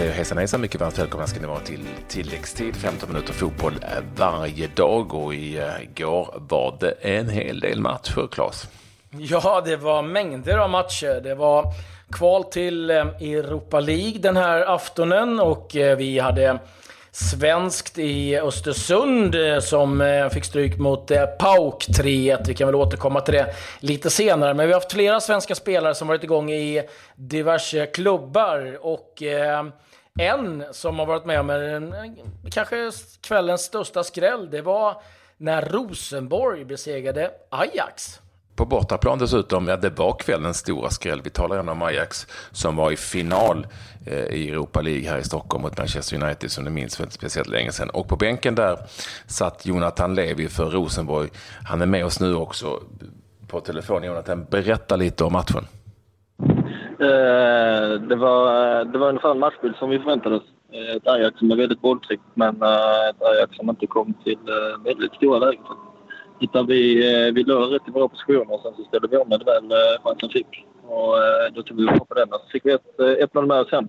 säger hejsan hejsan, mycket varmt välkomna ska ni vara till tilläggstid. 15 minuter fotboll eh, varje dag och eh, igår var det en hel del matcher, Claes. Ja, det var mängder av matcher. Det var kval till eh, Europa League den här aftonen och vi hade svenskt i Östersund eh, som eh, fick stryk mot eh, PAOK 3-1. Vi kan väl återkomma till det lite senare. Men vi har haft flera svenska spelare som varit igång i diverse klubbar. Och en som har varit med om kanske kvällens största skräll, det var när Rosenborg besegrade Ajax på bortaplan dessutom, ja det var kvällens stora skräll. Vi talar gärna om Ajax som var i final eh, i Europa League här i Stockholm mot Manchester United som ni minns för inte speciellt länge sedan. Och på bänken där satt Jonathan Levi för Rosenborg. Han är med oss nu också på telefon. Jonathan, berätta lite om matchen. Eh, det, var, det var ungefär en matchbild som vi förväntade oss. Eh, ett Ajax som är väldigt bolltryggt, men eh, ett Ajax som inte kom till eh, väldigt stora lägen. Utan vi, eh, vi låg rätt i våra positioner och sen så ställde vi om när det väl eh, chansen fick. Och eh, då tog vi på den och så fick vi ett, ett mål med sen.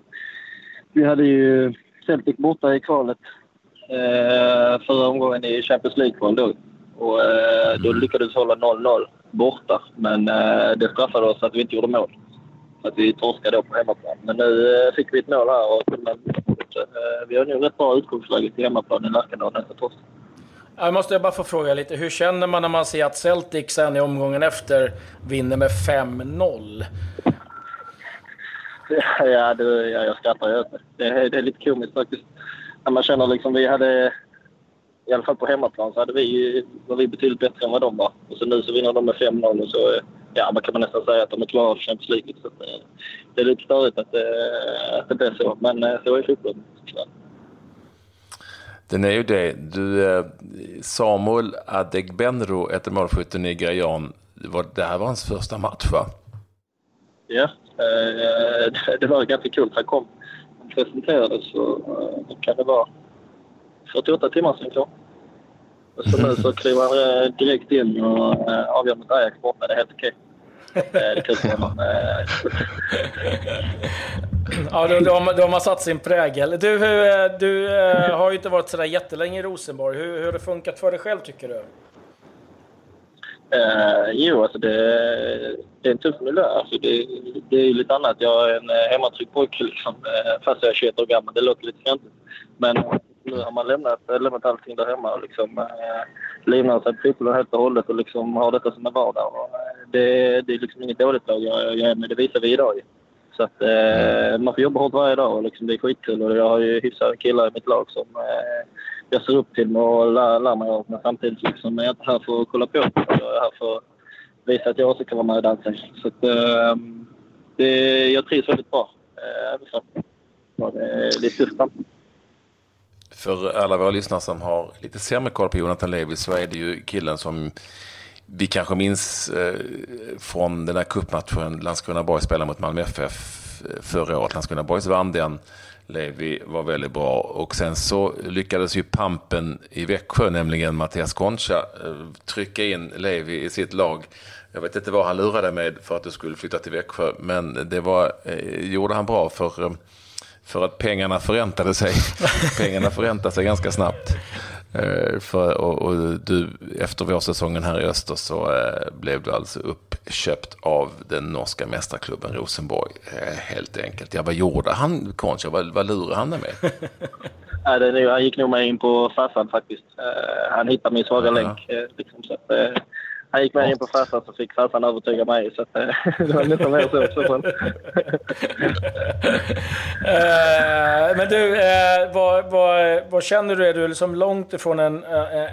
Vi hade ju Celtic borta i kvalet eh, förra omgången i Champions League-kval då. Och eh, då lyckades vi hålla 0-0 borta. Men eh, det straffade oss att vi inte gjorde mål. Så att vi torskade då på hemmaplan. Men nu eh, fick vi ett mål här och eh, vi har nu rätt bra utgångsläge till hemmaplan i Nacka nästa torsdag. Jag måste bara få fråga lite, hur känner man när man ser att Celtic sen i omgången efter vinner med 5-0? Ja, det, ja, jag skrattar ju det, är, det är lite komiskt faktiskt. När man känner liksom, vi hade, i alla fall på hemmaplan, så hade vi, var vi betydligt bättre än vad de var. Och så nu så vinner de med 5-0 och så, ja, man kan man nästan säga att de är klara för Champions League. Så det, eh, det är lite störigt att det, att det blir så, men eh, så är fotbollen. Den är ju det. Du, eh, Samuel Adegbenro, ett målskytt nigerian. Det här var hans första match, va? Ja, eh, det var ganska kul. Han kom och presenterades så eh, kan det vara 48 timmar sedan klar. Så nu så kliver han direkt in och avgör mot Ajax borta. Det är helt okej. Det är kul för honom. Ja, då, då, har man satt sin prägel. Du, eh, du eh, har ju inte varit sådär jättelänge i Rosenborg. Hur, hur har det funkat för dig själv, tycker du? Uh, jo, alltså det, det är en tuff miljö. Alltså det, det är lite annat. Jag är en hemmatryckt hemmatrygg pojke, liksom, fast jag är 21 år gammal. Det låter lite fjantigt. Men nu har man lämnat, lämnat allting där hemma och liksom, eh, livnär sig på fotbollen helt och hållet och liksom har detta som en vardag. Och, det, det är liksom inget dåligt lag jag, jag är med. Det visar vi idag. Så att, eh, man får jobba hårt varje dag och liksom, det är skitkul. Och jag har ju hyfsade killar i mitt lag som eh, jag ser upp till och lär, lär mig av. Men samtidigt liksom, är jag inte här för att kolla på. Jag är här för att visa att jag också kan vara med och dansa. Så att, eh, det, jag trivs väldigt bra. Eh, så. det är lite tufft För alla våra lyssnare som har lite sämre koll på Jonathan Levi så är det ju killen som vi kanske minns eh, från den här cupmatchen Landskrona-Borg spelade mot Malmö FF eh, förra året. Landskrona Boys vann den. Levi var väldigt bra och sen så lyckades ju pampen i Växjö, nämligen Mattias Concha, eh, trycka in Levi i sitt lag. Jag vet inte vad han lurade med för att du skulle flytta till Växjö, men det var, eh, gjorde han bra för, eh, för att pengarna förräntade sig. pengarna förräntade sig ganska snabbt. Eh, för, och, och, du, efter vårsäsongen här i Öster så eh, blev du alltså uppköpt av den norska mästarklubben Rosenborg. Eh, helt enkelt. Ja, vad gjorde han, Concha? Vad, vad lurade han med? ja, det, han gick nog med in på farsan faktiskt. Uh, han hittade min svaga ja. länk. Uh, liksom, så att, uh, han gick med in på farsan så fick farsan övertyga mig. Så eh, det var nästan mer så. så uh, men du, uh, vad, vad, vad, känner du? Är du liksom långt ifrån en,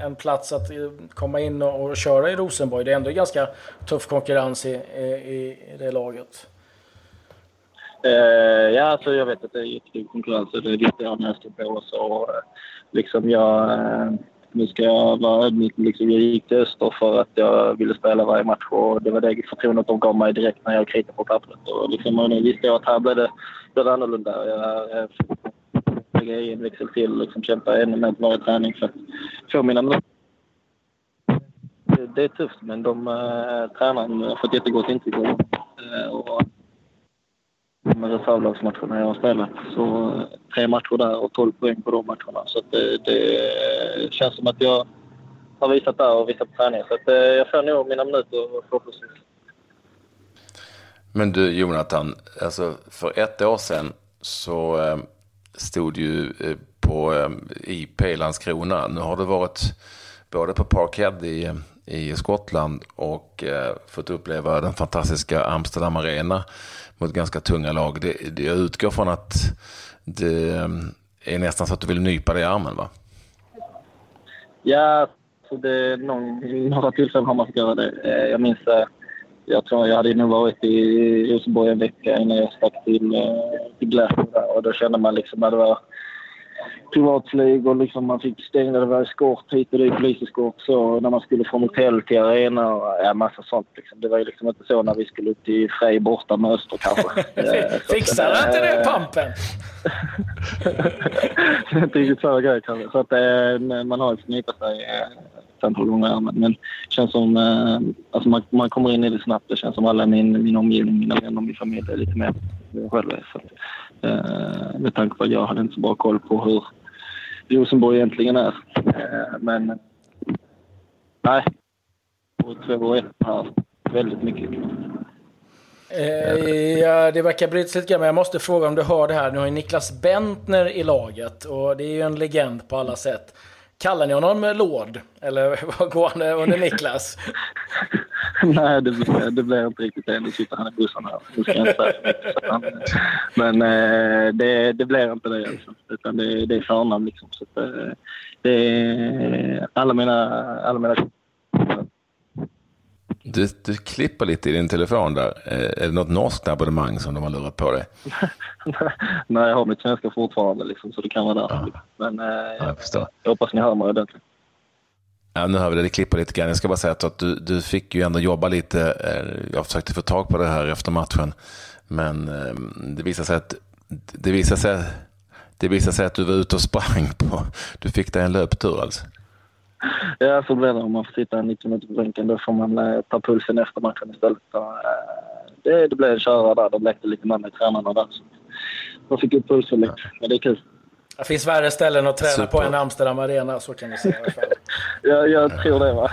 en plats att komma in och, och köra i Rosenborg? Det är ändå ganska tuff konkurrens i, i, i det laget. Uh, ja, alltså jag vet att det är jättetuff konkurrens och det visste jag när jag stod på. Så, liksom jag nu ska jag vara ödmjuk. Liksom, jag gick till Öster för att jag ville spela varje match och det var det förtroendet de gav mig direkt när jag kritade på pappret. Och liksom, och nu visste jag att här blev det, blev det annorlunda. Jag, jag lägga i en växel till och liksom, kämpa ännu mer på varje träning för att få mina minuter. Det, är tufft, men de eh, äh, tränaren har fått jättegott intryck av äh, och de reservlagsmatcherna jag har spelat. Så tre matcher där och 12 poäng på de matcherna. Så det, eh, det känns som att jag har visat där och visat på träning. Så att, eh, jag får nog mina minuter förhoppningsvis. Men du Jonathan, alltså för ett år sedan så eh, stod ju på IP Landskrona. Nu har du varit både på Parkhead i, i Skottland och eh, fått uppleva den fantastiska Amsterdam Arena mot ganska tunga lag. Det, det, jag utgår från att det ehm, är nästan så att du vill nypa dig i armen va? Ja, så det är någon, några tillfällen har man fått göra det. Eh, jag minns eh, jag tror jag hade nog varit i Rosenborg en vecka innan jag stack till, eh, till Glasgow och då kände man liksom att det var privatflyg och liksom man fick stänga, det var eskort hit och dit, poliseskort så när man skulle från hotell till arena och ja, massa sånt liksom. Det var ju liksom inte så när vi skulle upp till Frej borta med Öster kanske. Fixade han inte det pampen? det är inte riktigt samma grej kanske. Så att eh, man har ju nypa sig ett antal gånger. Men det känns som, eh, alltså man, man kommer in i det snabbt. Det känns som alla min, min omgivning, mina vänner, min familj är lite mer. Så Eh, med tanke på att jag hade inte så bra koll på hur Rosenborg egentligen är. Eh, men nej, på två och ett här, väldigt mycket. Eh, ja, det verkar brytas lite grann, men jag måste fråga om du hör det här. Nu har ju Niklas Bentner i laget och det är ju en legend på alla sätt. Kallar ni honom Lord? Eller vad går han under Niklas? Nej, det blir, det blir inte riktigt det. Nu sitter han i bussen här. Nu ska jag inte han, Men eh, det, det blir inte det. Alltså. Utan det, det är förnamn liksom. Så att, eh, det är alla mina... Alla mina du, du klipper lite i din telefon där. Eh, är det något norskt abonnemang som de har lurat på dig? Nej, jag har mitt svenska fortfarande liksom, så det kan vara därför. Ja. Men eh, ja, jag, jag hoppas ni hör mig ordentligt. Ja, nu hör vi det, det klipper lite grann. Jag ska bara säga att du, du fick ju ändå jobba lite. Eh, jag försökte få tag på det här efter matchen. Men eh, det visade sig att det visade sig, det visade sig att du var ute och sprang på, du fick dig en löptur alltså. Ja, så blir det om man får sitta 90 minuter på bänken. Då får man eh, ta pulsen efter matchen istället. Så, eh, det, det blev en köra där. De lekte lite med mig, tränarna där. Så jag fick upp pulsen lite. Men det är kul. Det finns värre ställen att träna Super. på än Amsterdam Arena, så kan vi säga i alla fall. ja, jag tror det va.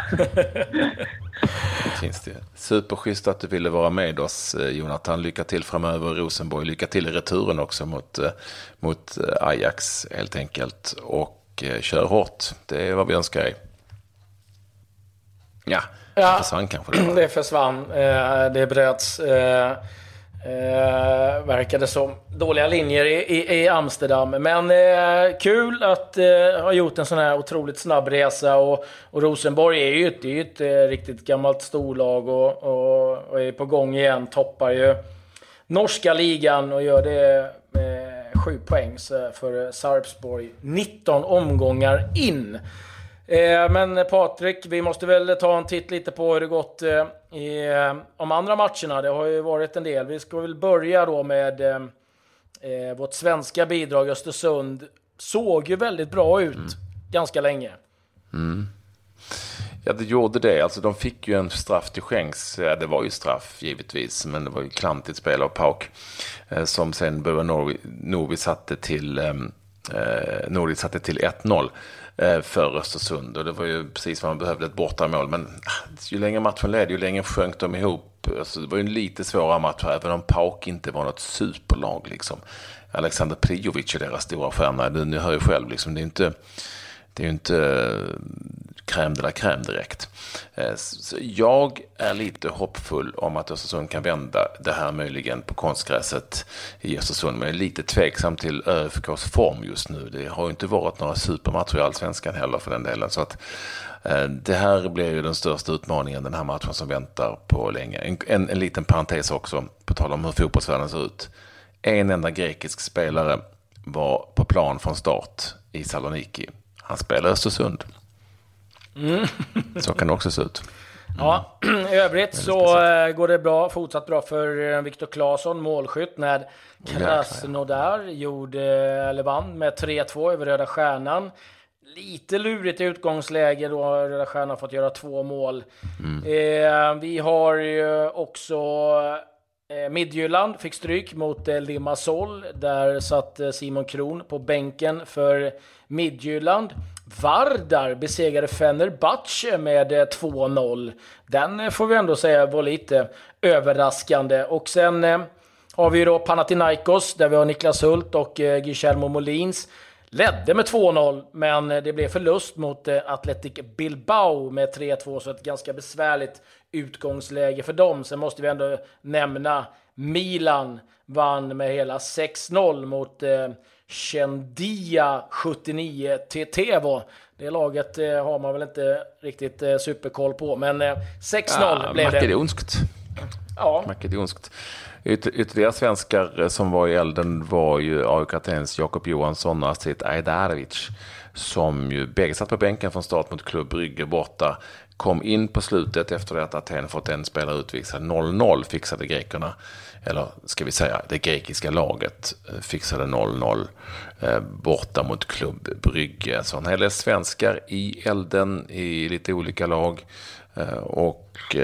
det finns det. Superschysst att du ville vara med oss eh, Jonathan. Lycka till framöver Rosenborg. Lycka till i returen också mot, eh, mot eh, Ajax helt enkelt. Och kör hårt. Det är vad vi önskar dig. Ja, det ja, försvann kanske. Det, det försvann. Det bröts. Eh, verkade som dåliga linjer i, i, i Amsterdam. Men eh, kul att eh, ha gjort en sån här otroligt snabb resa. Och, och Rosenborg är ju ett, är ett eh, riktigt gammalt storlag och, och, och, är på gång igen. Toppar ju norska ligan och gör det med sju poäng för Sarpsborg. 19 omgångar in. Eh, men Patrik, vi måste väl ta en titt lite på hur det gått eh, i eh, de andra matcherna. Det har ju varit en del. Vi ska väl börja då med vårt svenska bidrag. Östersund såg ju väldigt bra ut mm. ganska länge. Mm. Ja, det gjorde det. Alltså, de fick ju en straff till skänks. Ja, det var ju straff givetvis, men det var ju klantigt spel av Pauk. Som sen Börje Norvi, Norvi satte till, eh, Norvi satte till 1-0. Eh, för Östersund. Och det var ju precis vad man behövde, ett bortamål. Men ah, ju längre matchen led, ju längre sjönk de ihop. Alltså, det var ju en lite svårare match, även om Pauk inte var något superlag. Liksom. Alexander Prijovic är deras stora stjärna. Ni hör ju själv, liksom, det är inte det är ju inte eh, crème de la crème direkt. Eh, så jag är lite hoppfull om att Östersund kan vända det här möjligen på konstgräset i Östersund. Men jag är lite tveksam till ÖFKs form just nu. Det har ju inte varit några supermatcher i Allsvenskan heller för den delen. Så att eh, det här blir ju den största utmaningen den här matchen som väntar på länge. En, en, en liten parentes också, på tal om hur fotbollsvärlden ser ut. En enda grekisk spelare var på plan från start i Saloniki han spelar Östersund. Mm. Så kan det också se ut. Mm. Ja, i övrigt så äh, går det bra, fortsatt bra för äh, Viktor Claesson, målskytt, när Krasnodar gjorde, eller vann med 3-2 över Röda Stjärnan. Lite lurigt utgångsläge då Röda Stjärnan fått göra två mål. Mm. Eh, vi har ju också Eh, Eh, Midtjylland fick stryk mot eh, Limassol. Där satt eh, Simon Kron på bänken för Midtjylland. Vardar besegrade Fenerbahce med 2-0. Den får vi ändå säga var lite överraskande. Och sen har vi då Panathinaikos där vi har Niklas Hult och Guillermo Molins. Ledde med 2-0, men det blev förlust mot Athletic Bilbao med 3-2, så ett ganska besvärligt utgångsläge för dem. Sen måste vi ändå nämna Milan vann med hela 6-0 mot eh, Chendia 79 Tetevo. Det laget eh, har man väl inte riktigt eh, superkoll på, men eh, 6-0 ja, blev det. Makedonskt. Ja. Makedonskt. Yt ytterligare svenskar eh, som var i elden var ju AIK Atens Jakob Johansson och Astrid Ajdarevic som ju bägge satt på bänken från start mot Klubb Brygge borta kom in på slutet efter att Aten fått en spelare utvisad. 0-0 fixade grekerna, eller ska vi säga det grekiska laget eh, fixade 0-0 eh, borta mot Klubb Brygge. Så en hel del svenskar i elden i lite olika lag. Eh, och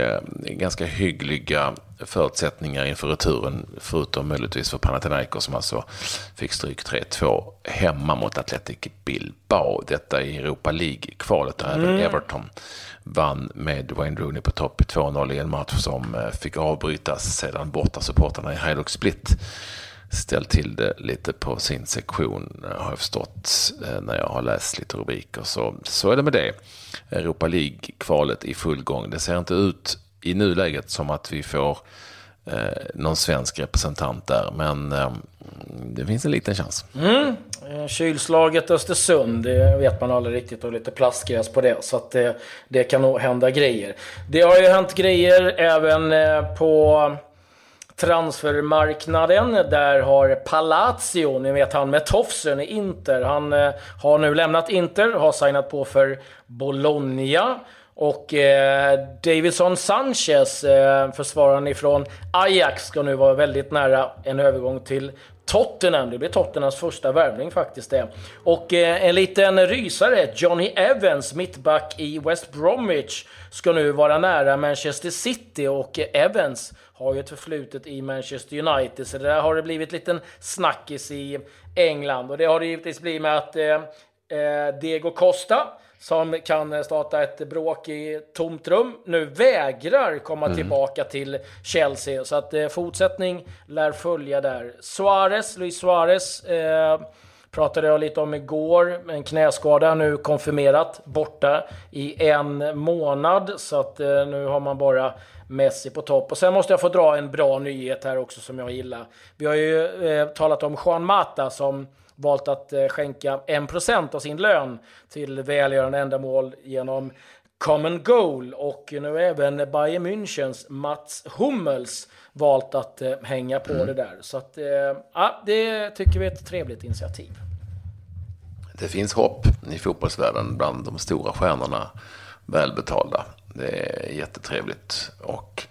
ganska hyggliga förutsättningar inför returen, förutom möjligtvis för Panathinaikos som alltså fick stryk 3-2 hemma mot Athletic Bilbao. Detta i Europa League-kvalet där mm. även Everton vann med Wayne Rooney på topp i 2-0 i en match som fick avbrytas sedan borta supporterna i Hajduk Split ställt till det lite på sin sektion har jag förstått eh, när jag har läst lite rubriker. Så, så är det med det. Europa League-kvalet i full gång. Det ser inte ut i nuläget som att vi får eh, någon svensk representant där, men eh, det finns en liten chans. Mm. Eh, kylslaget Östersund, det vet man aldrig riktigt och lite plastgräs på det. Så att det, det kan nog hända grejer. Det har ju hänt grejer även eh, på transfermarknaden. Där har Palacio, ni vet han med tofsen i Inter, han eh, har nu lämnat Inter, har signat på för Bologna. Och eh, Davidson Sanchez, eh, försvararen ifrån Ajax, ska nu vara väldigt nära en övergång till Tottenham. Det blir Tottenhams första värvning faktiskt det. Och eh, en liten rysare, Johnny Evans, mittback i West Bromwich, ska nu vara nära Manchester City och eh, Evans har ju ett förflutet i Manchester United, så där har det blivit liten snackis i England. Och det har det givetvis blivit med att eh, eh Diego Costa, som kan starta ett bråk i tomt rum, nu vägrar komma mm. tillbaka till Chelsea. Så att eh, fortsättning lär följa där. Suarez, Luis Suarez, eh, pratade jag lite om igår. En knäskada nu konfirmerat borta i en månad. Så att eh, nu har man bara Messi på topp. Och sen måste jag få dra en bra nyhet här också som jag gillar. Vi har ju eh, talat om Juan Mata som valt att eh, skänka 1% av sin lön till välgörande ändamål genom Common Goal och nu har även Bayern Münchens Mats Hummels valt att eh, hänga på mm. det där. Så att, eh, ja, det tycker vi är ett trevligt initiativ. Det finns hopp i fotbollsvärlden bland de stora stjärnorna, välbetalda. Det är jättetrevligt. Och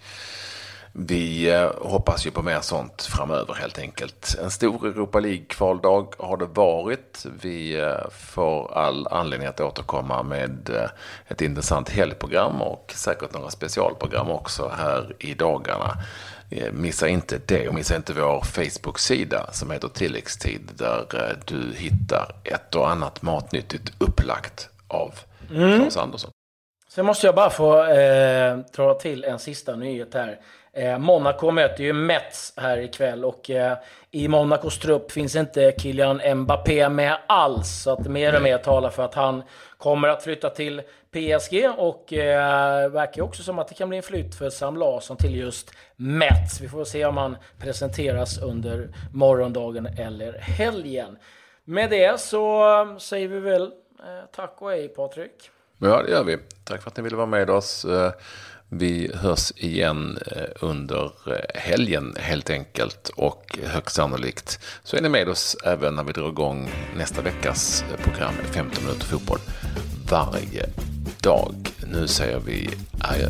vi eh, hoppas ju på mer sånt framöver helt enkelt. En stor Europa League-kvaldag har det varit. Vi eh, får all anledning att återkomma med eh, ett intressant helgprogram och säkert några specialprogram också här i dagarna. Missa inte det och missa inte vår Facebook-sida som heter Tilläggstid där du hittar ett och annat matnyttigt upplagt av mm. Claes Andersson. Sen måste jag bara få eh, dra till en sista nyhet här. Eh, Monaco möter ju Mets här ikväll och eh, i Monacos trupp finns inte Kylian Mbappé med alls. Så att mer och mer talar för att han kommer att flytta till PSG och eh, verkar också som att det kan bli en flytt för Sam Larsson till just Mets. Vi får se om han presenteras under morgondagen eller helgen. Med det så eh, säger vi väl eh, tack och hej Patrik. Ja, det gör vi. Tack för att ni ville vara med oss. Eh, vi hörs igen eh, under eh, helgen helt enkelt och högst sannolikt så är ni med oss även när vi drar igång nästa veckas program 15 minuter fotboll varje dag. Nu säger vi adjö.